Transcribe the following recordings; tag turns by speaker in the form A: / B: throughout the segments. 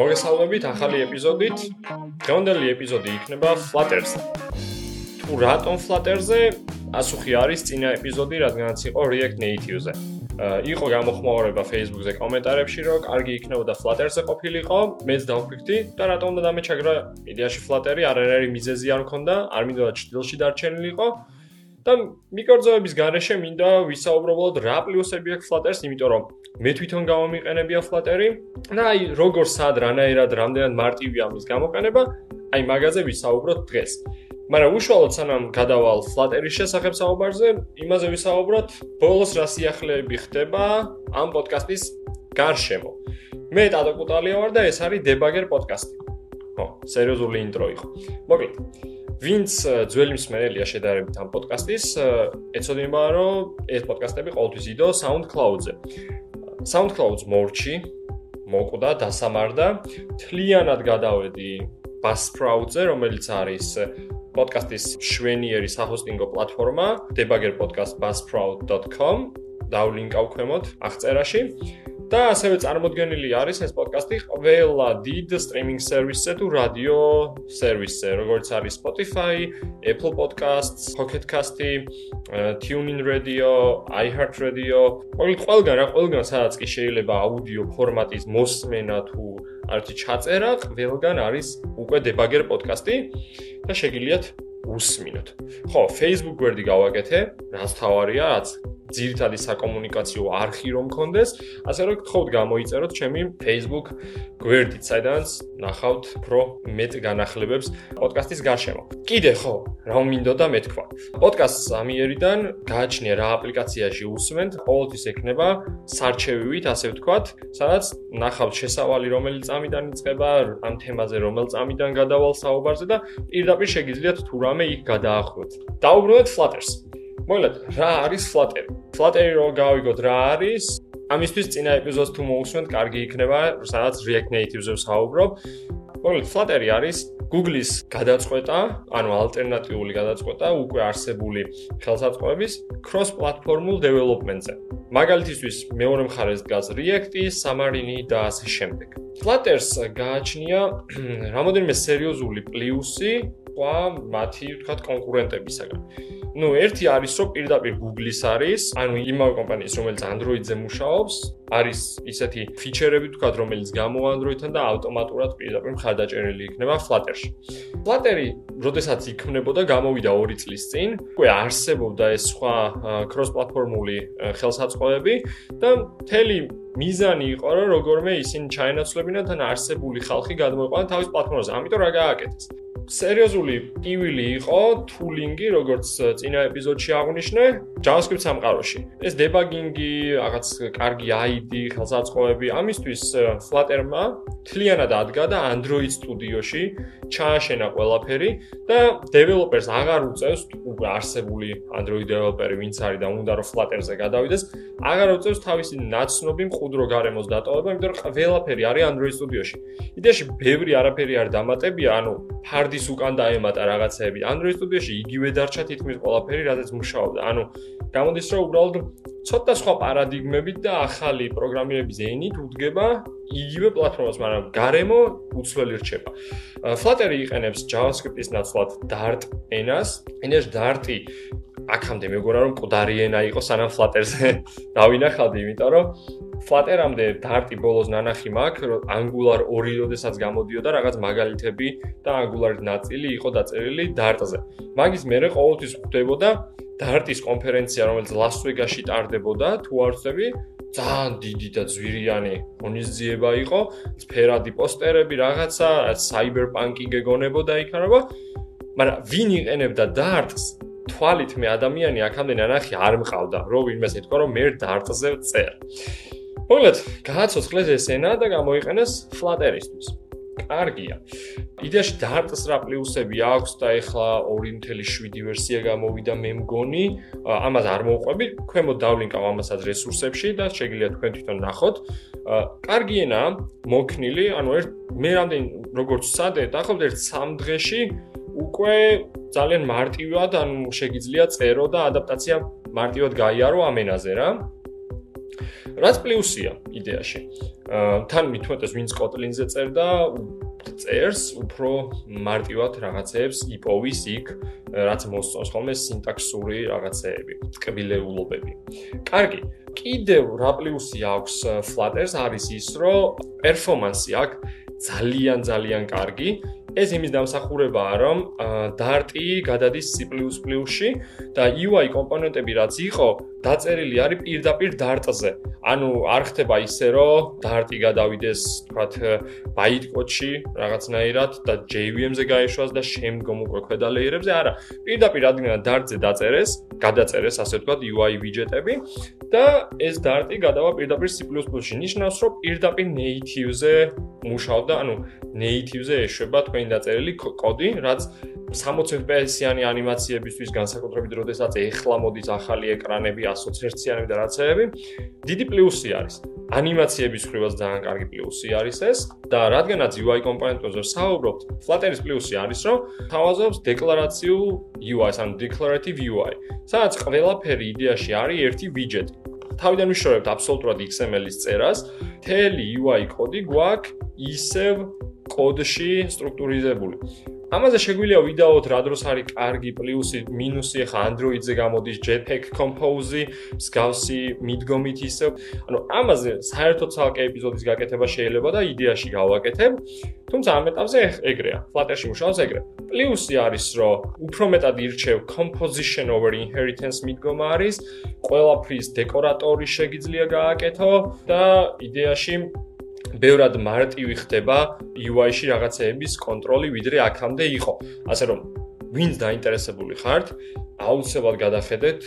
A: მოგესალმებით ახალი ეპიზოდით. დღევანდელი ეპიზოდი იქნება Flutter-ზე. თუ რატომ Flutter-ზე? ასუხი არის წინა ეპიზოდი, რადგანაც იყო React Native-ზე. იყო გამოხმაურება Facebook-ზე კომენტარებში, რომ კარგი იქნებოდა Flutter-ზე ყოფილიყო, მეც დავფიქრდი და რატომ უნდა დამეჩაგრა იდეაში Flutter-ი, არ არის მიზეზი არ მქონდა, არ მინდოდა ჭდილში დარჩენილიყო. და მიკორძოების garaშე მინდა ვისაუბროთ რა პლუსები აქვს Flutter-ს, იმიტომ რომ მე თვითონ გამომიყენებია Flutter-ი და აი როგორ სად რანაირად რამდენად მარტივია მის გამოყენება, აი მაგაზე ვისაუბროთ დღეს. მაგრამ უშუალოდ სანამ გადავალ Flutter-ის შესახებ საუბარზე, იმაზე ვისაუბროთ, ბოლოს რა სიახლეები ხდება ამ პოდკასტის გარშემო. მე ტატო კუტალია ვარ და ეს არის Debugger პოდკასტი. ხო, სერიოზული ინტრო იყო. მოკლედ, ვინც ძველი მსმენელია შედარებით ამ პოდკასტის, ეცოდინება რომ ეს პოდკასტები ყოველთვის იდო SoundCloud-ზე. SoundCloud-ს მორჩი მოკვდა, დასამარდა, თლიანად გადავედი Buzzsprout-ზე, რომელიც არის პოდკასტის შვენიერი საჰოსტინგო პლატფორმა debugger.podcast.buzzsprout.com დავლინკავ ქვემოთ აღწერაში. და ასევე წარმოდგენილი არის ეს პოდკასტი ყველა დიდ სტრიმინგ სერვისზე თუ რადიო სერვისზე, როგორც არის Spotify, Apple Podcasts, Pocket Cast, TuneIn Radio, iHeartRadio, ყველგან რა ყველგან სადაც კი შეიძლება აუდიო ფორმატის მოსმენა თუ არც ჩაწერა, ყველგან არის უკვე Debugger პოდკასტი და შეგიძლიათ უსმინოთ. ხო, Facebook გვერდი გავაკეთე, რაც თავარია, რაც ძირითადი საკომუნიკაციო არხი რომ მქონდეს, ასე რომ გთხოვთ გამოიწეროთ ჩემი Facebook გვერდით, საიდანაც ნახავთ პრო მეტ განახლებებს პოდკასტის გარშემო. კიდე ხო, რა მინდოდა მეთქვა. პოდკასტს ამიერიდან გააჩნია რა აპლიკაციაში უსმენთ, ყოველთვის ექნება სარჩევივით, ასე ვთქვათ, სადაც ნახავთ შესავალი, რომელიც ამიდან იწყება, ამ თემაზე, რომელ წამიდან გადავალ საუბარზე და პირდაპირ შეგიძლიათ თუ რამე იქ გადაახვიოთ. დაუბრუნდეთ Flutter-ს. მოკლედ, რა არის Flutter? Flutter-ი რო გავიგოთ რა არის? ამისთვის წინა ეპიზოდს თუ მოусვენთ, კარგი იქნება, სადაც React Native-ზე ვსაუბრობ. მოკლედ, Flutter-ი არის Google-ის გადაწყვეტა, ანუ ალტერნატიული გადაწყვეტა უკვე არსებული ხელსაწყოების cross-platform development-ზე. მაგალითისთვის, მეორე მხარეს დგას React-ი, Xamarin-ი და ასე შემდეგ. Flutter-ს გააჩნია რამოდენიმე სერიოზული პლუსი, ყვა მათი, ვთქვათ, კონკურენტებისაგან. ну ერთი არის რომ პირდაპირ Google-ის არის, ანუ იმავე კომპანიის რომელიც Android-ზე მუშაობს, არის ისეთი ფიჩერები თქვა რომელიც გამო Android-თან და ავტომატურად პირდაპირ მხარდაჭერილი იქნება Flutter-ში. Flutter-ი, როდესაც იქმნებოდა, გამოვიდა 2 წლის წინ, უკვე არსებობდა ეს სხვა cross-platform-ული ხელსაწყოები და მთელი მიზანი იყო რომ როგორმე ისინი ჩაენაცვლებინათ თან არსებული ხალხი გადმოიყვანათ თავის პლატფორმაზე. ამიტომ რა გააკეთეს? სერიოზული ტივილი იყო თულინგი, როგორც წინა ეპიზოდში აღნიშნე, JavaScript სამყაროში. ეს დებაგინგი, რაღაც კარგი ID, ხელსაწყოები, ამისთვის Flutter-მა თლიანად ადგა და Android Studio-ში ჩააშენა ყველაფერი და developers აღარ უწევს უკვე არსებული Android developer-ი ვინც არის და უნდა რომ Flutter-ზე გადავიდეს, აღარ უწევს თავისი ნაცნობი მყუდრო გარემოს დატოვება, იმიტომ რომ ყველაფერი არის Android Studio-ში. იდეაში ბევრი არაფერი არ დამატებია, ანუ ფარდის უკან დაემატა რაღაცეები. Android Studio-ში იგივე დარჩა თითქმის ყველაფერი, რადგან მუშაობდა. ანუ გამოდის რომ უბრალოდ ცოტა სხვა პარადიგმებით და ახალი პროგრამირების ენით უდგება იგივე პლატფორმას, მაგრამ გარემო უცვლელი რჩება. Flutter-ი იყენებს JavaScript-ის ნაცვლად Dart ენას. ენას Dart-ი აქამდე მეგონა რომ მკვდარი ენა იყო სანამ Flutter-ზე დავინახავდი, იმიტომ რომ Flutter-ამდე Dart-ი ბოლოს ნანახი მაქვს, რომ Angular 2 როდესაც გამოდიოდა რაღაც მაგალითები და Angular-ის ნაწილი იყო დაწერილი Dart-ზე. მაგის მერე ყოველთვის ხვდებოდა Dart-ის კონფერენცია, რომელიც Las-Vegas-ში ტარდებოდა, თუ არ ვწები, ძალიან დიდი და ძვირიანი მონიზიება იყო, ფერადი პოსტერები, რაღაცა, Cyberpunk-ი გეგონებოდა იქ არა, მაგრამ ვინ იყენებდა Dart-ს? თვალით მე ადამიანი აქამდე ნანახი არ მყავდა, რომ ვინმეს ეთქვა, რომ მე Dart-ზე წერ. მოკლედ, გააცოცხლეს ეს ენა და გამოიყენეს Flutter-ისთვის. კარგია. იდეაში Dart-ს რა პლუსები აქვს და ეხლა 2.7 ვერსია გამოვიდა მე მგონი, ამას არ მოვყვები, ქვემოთ დავლინკავ ამასაც რესურსებში და შეგიძლიათ თქვენ თვითონ ნახოთ. კარგი ენა, მოქნილი, ანუ ერთ მე რამდენი როგორც სადე, დაახლოებით ერთ 3 დღეში უკვე ძალიან მარტივად, ანუ შეგიძლია წერო და ადაპტაცია მარტივად გაიარო ამ ენაზე რა. რაც პლუსია იდეაში. თან მithumetes ვინც Kotlin-ზე წერდა, წერს უფრო მარტივად რაღაცეებს იპოვის იქ, რაც მოსწონს ხოლმე სინტაქსური რაღაცეები, კბილეულობები. კარგი. კიდევ რა პლუსი აქვს Flutter-ს არის ის, რომ პერფორმანსი აქვს ძალიან ძალიან კარგი. ეს იმის დამსახურებაა, რომ Dart-ი გადადის C++-ში და UI კომპონენტები რაც იყო, დაწერილი არის პირდაპირ Dart-ზე. ანუ არ ხდება ისე, რომ Dart-ი გადავიდეს, თქვათ, bytecode-ში რაღაცნაირად და JVM-ზე გაეშვას და შემდგომ უკვე ქვედა ლეიერებზე, არა. პირდაპირ რადგან Dart-ზე დაწერეს, გადაწერეს ასე ვთქვათ UI widget-ები და ეს Dart-ი გადავა პირდაპირ C++-ში. ნიშნავს, რომ პირდაპირ native-ზე მუშაობდა, ანუ native-ზე ეშვება თქვენი დაწერილი კოდი, რაც 60 FPS-იანი ანიმაციებისთვის განსაკუთრებით როდესაც ეხლა მოდის ახალი ეკრანები, 120 Hz-იანი და რაცეები, დიდი პლუსი არის. ანიმაციების ხრივაც ძალიან კარგი პლუსი არის ეს და რადგანაც UI კომპონენტებზე საუბრობთ, Flutter-ის პლუსი არის, რომ თავაზობს დეკლარაციულ UI-ს, ანუ declarative UI, სადაც ყველაფერი იდეაში არის ერთი widget. თავიდან ვიშორებთ აბსოლუტურად XML-ის წერას, მთელი UI კოდი გვაქვს ისევ კოდში სტრუქტურიზებული. ამაზე შეგვიძლია ვიდაოთ რა დროს არის კარგი პლუსი, მინუსი, ხა Android-ზე გამოდის Jetpack Compose, მსგავსი მიდგომით ისე. ანუ ამაზე საერთოდ ცალკე ეპიზოდის გაკეთება შეიძლება და იდეაში გავაკეთებ. თუმცა ამ ეტაპზე ეგრეა. Flutter-ში მუშაობს ეგრე. პლუსი არის, რომ უფრო მეტად ირჩევ composition over inheritance მიდგომა არის, ყველაფრის დეკორატორი შეგიძლია გააკეთო და იდეაში ბევრად მარტივი ხდება UI-ში რაღაცეების კონტროლი, ვიდრე აქამდე იყო. ასე რომ, ვინც დაინტერესებული ხართ, აუცილებლად გადახედეთ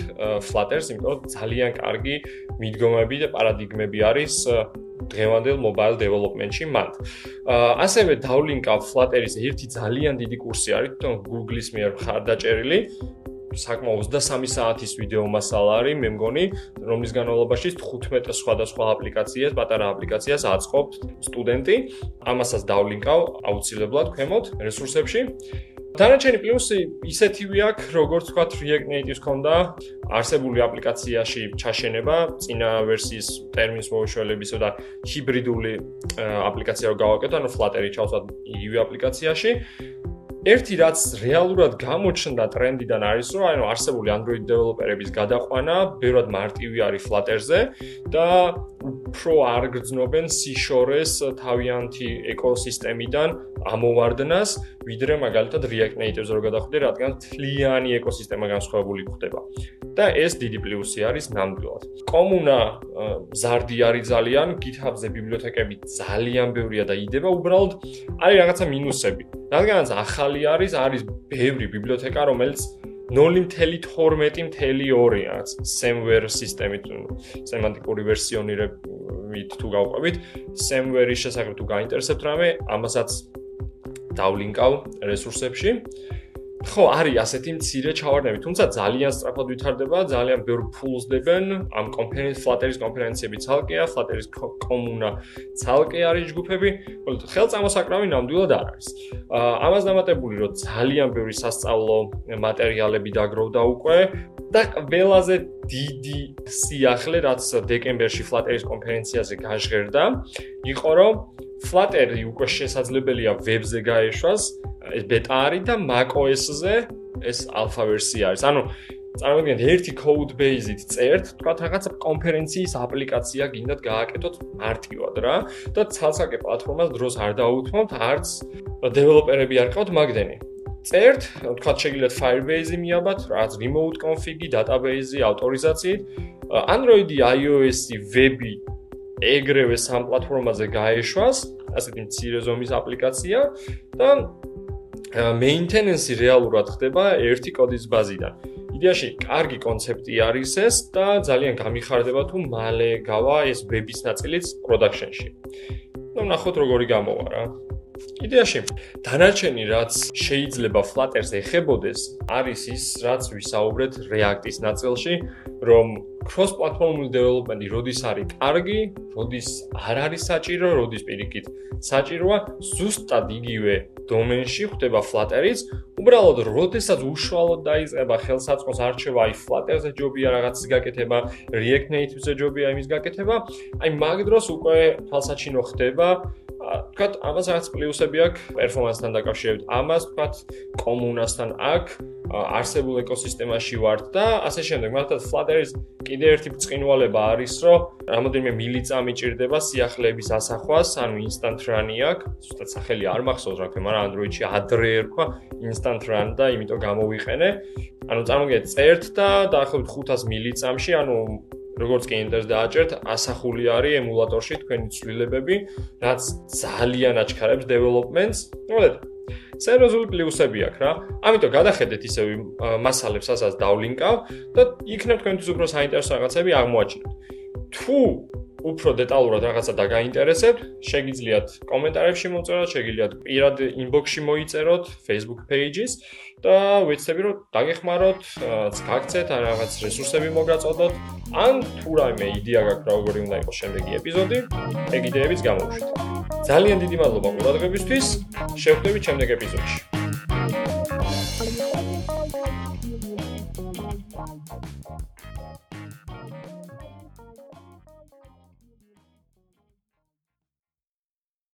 A: Flutter-ს, იმიტომ რომ ძალიან კარგი მიდგომები და პარადიგმები არის დღევანდელ mobile development-ში მათ. ასევე დავლინკავ Flutter-ის ერთი ძალიან დიდი კურსი არის, თვითონ Google-ის მიერ ხარდაჭერილი, საკმაოდ 23 საათის ვიდეო მასალა არის, მე მგონი, რომლის განმავლობაში 15 სხვადასხვა აპლიკაციას, პატარა აპლიკაციას აწყობთ სტუდენტი. ამასაც დავლინკავ აუცილებლად ქვემოთ რესურსებში. დანარჩენი პლუსი ისეთივე აქვს, როგორც თქვა React Native-ს ქონდა არსებული აპლიკაციაში ჩაშენება, წინა ვერსიის ტერმინს მოუშველებისა და ჰიბრიდული აპლიკაცია რო გავაკეთო, ანუ Flutter-ი ჩავსვათ იგივე აპლიკაციაში. ერთი რაც რეალურად გამოჩნდა ტრენდიდან არის, რომ აი არსებული Android დეველოპერების გადაყვანა ბევრად მარტივი არის Flutter-ზე და უფრო არ გრძნობენ C-shores თავიანთი ეკოსისტემიდან ამოვარდნას, ვიდრე მაგალითად React Native-ზე რო გადახვიდე, რადგან თლიანი ეკოსისტემა განსხვავებული ხდება. და ეს დიდი პლუსი არის ნამდვილად. კომუნა ზარდი არის ძალიან, GitHub-ზე ბიბლიოთეკები ძალიან ბევრია და იდება, უბრალოდ არის რაღაცა მინუსები. რადგანაც ახალი არის, არის ბევრი ბიბლიოთეკა, რომელიც 0.12.2-აც semware სისტემით, სემანტიკური ვერსიონირებით თუ გავყვებით, semware-ის შესახებ თუ გაინტერესებთ რამე, ამასაც დავლინკავ რესურსებში. ხო, არის ასეთი მცირე ჩავარდნები, თუმცა ძალიან სწრაფად ვითარდება, ძალიან ბევრ ფულს დებენ. ამ კონფერენციის Flutter-ის კონფერენციები ცალკეა, Flutter-ის კომუნა ცალკე არის ჯგუფები, ხოლო ხელწამოსაკრავი ნამდვილად არ არის. ამას დამატებული, რომ ძალიან ბევრი სასწავლო მასალები დაგროვდა უკვე და ყველაზე დიდი სიახლე, რაც დეკემბერში Flutter-ის კონფერენციაზე გაჟღერდა, იყო რომ Flutter-ი უკვე შესაძლებელია ვებზე გაეშვას, ეს ბეტა არის და macOS-ზე ეს alpha ვერსია არის. ანუ წარმოგიდგენთ ერთი code base-ით წერთ, თქვა რაღაცა კონფერენციის აპლიკაცია გინდათ გააკეთოთ მარტივად რა და ცალსაკე პლატფორმას დროს არ დაუთმობთ, არც დეველოპერები არ ყავთ მაგდენი. წერთ, თქვა შეგიძლიათ Firebase-ი მიაბათ, რაც remote config-ი, database-ი, ავტორიზაციით, Android-ი, iOS-ი, web-ი ეგრევე სამ პლატფორმაზე გაეშვას, ასეთი მცირე ზომის აპლიკაცია და maintenance-ი რეალურად ხდება ერთი კოდის ბაზიდან. იდეაში კარგი კონცეფტი არის ეს და ძალიან გამიხარდება თუ მალე გავა ეს web-ის ნაწილიც production-ში. ნუ ნახოთ როგორი გამოვა რა. იდეაში დანარჩენი რაც შეიძლება Flutter-ს ეხებოდეს, არის ის, რაც ვისაუბრეთ React-ის ნაწილში, რომ cross-platform development-ი როდის არის კარგი, როდის არ არის საჭირო, როდის პირიქით საჭიროა, ზუსტად იგივე დომენში ხდება Flutter-იც, უბრალოდ როდესაც უშუალოდ დაიწყება ხელსაწყოს არჩევა აი Flutter-ზე ჯობია რაღაცის გაკეთება, React Native-ზე ჯობია იმის გაკეთება, აი მაგ დროს უკვე თვალსაჩინო ხდება თქვათ, ამას რაღაც პლუსები აქვს პერფორმანსთან დაკავშირებით. ამას თქვათ, კომუნასთან აქვს, არსებულ ეკოსისტემაში ვართ და ასე შემდეგ. მაგალითად, Flutter-ის კიდე ერთი ბრწყინვალება არის, რომ რამოდენიმე მილიწამი ჭირდება სიახლეების ასახვას, ანუ instant run-ი აქვს. ზუსტად სახელი არ მახსოვს რა ქვია, მაგრამ Android-ში adre ერქვა instant run და იმიტომ გამოვიყენე. ანუ წარმოგიდგენთ, წერთ და დაახლოებით 500 მილიწამში, ანუ როგორც კი ინტერს დააჭერთ, ასახული არის ემულატორში თქვენი ცვლილებები, რაც ძალიან აჩქარებს დეველოპმენტს. მოგეთ სერიოზული პლუსები აქვს რა. ამიტომ გადახედეთ ისევ მასალებს, ასაც დავლინკავ და იქნებ თქვენთვის უფრო საინტერესო რაღაცები აღმოაჩინოთ. თუ უფრო დეტალურად რაღაცა დაგაინტერესებთ, შეგიძლიათ კომენტარებში მოწეროთ, შეგიძლიათ პირად ინბოქსში მოიწეროთ Facebook page-ის და ვიცები რომ დაგეხმაროთ, გაგცეთ ან რაღაც რესურსები მოგაწოდოთ, ან თუ რაიმე იდეა გაქვთ როგორი უნდა იყოს შემდეგი ეპიზოდი, ეგ იდეებიც გამოვშვით. ძალიან დიდი მადლობა ყურადღებისთვის. შევხვდებით შემდეგ ეპიზოდში.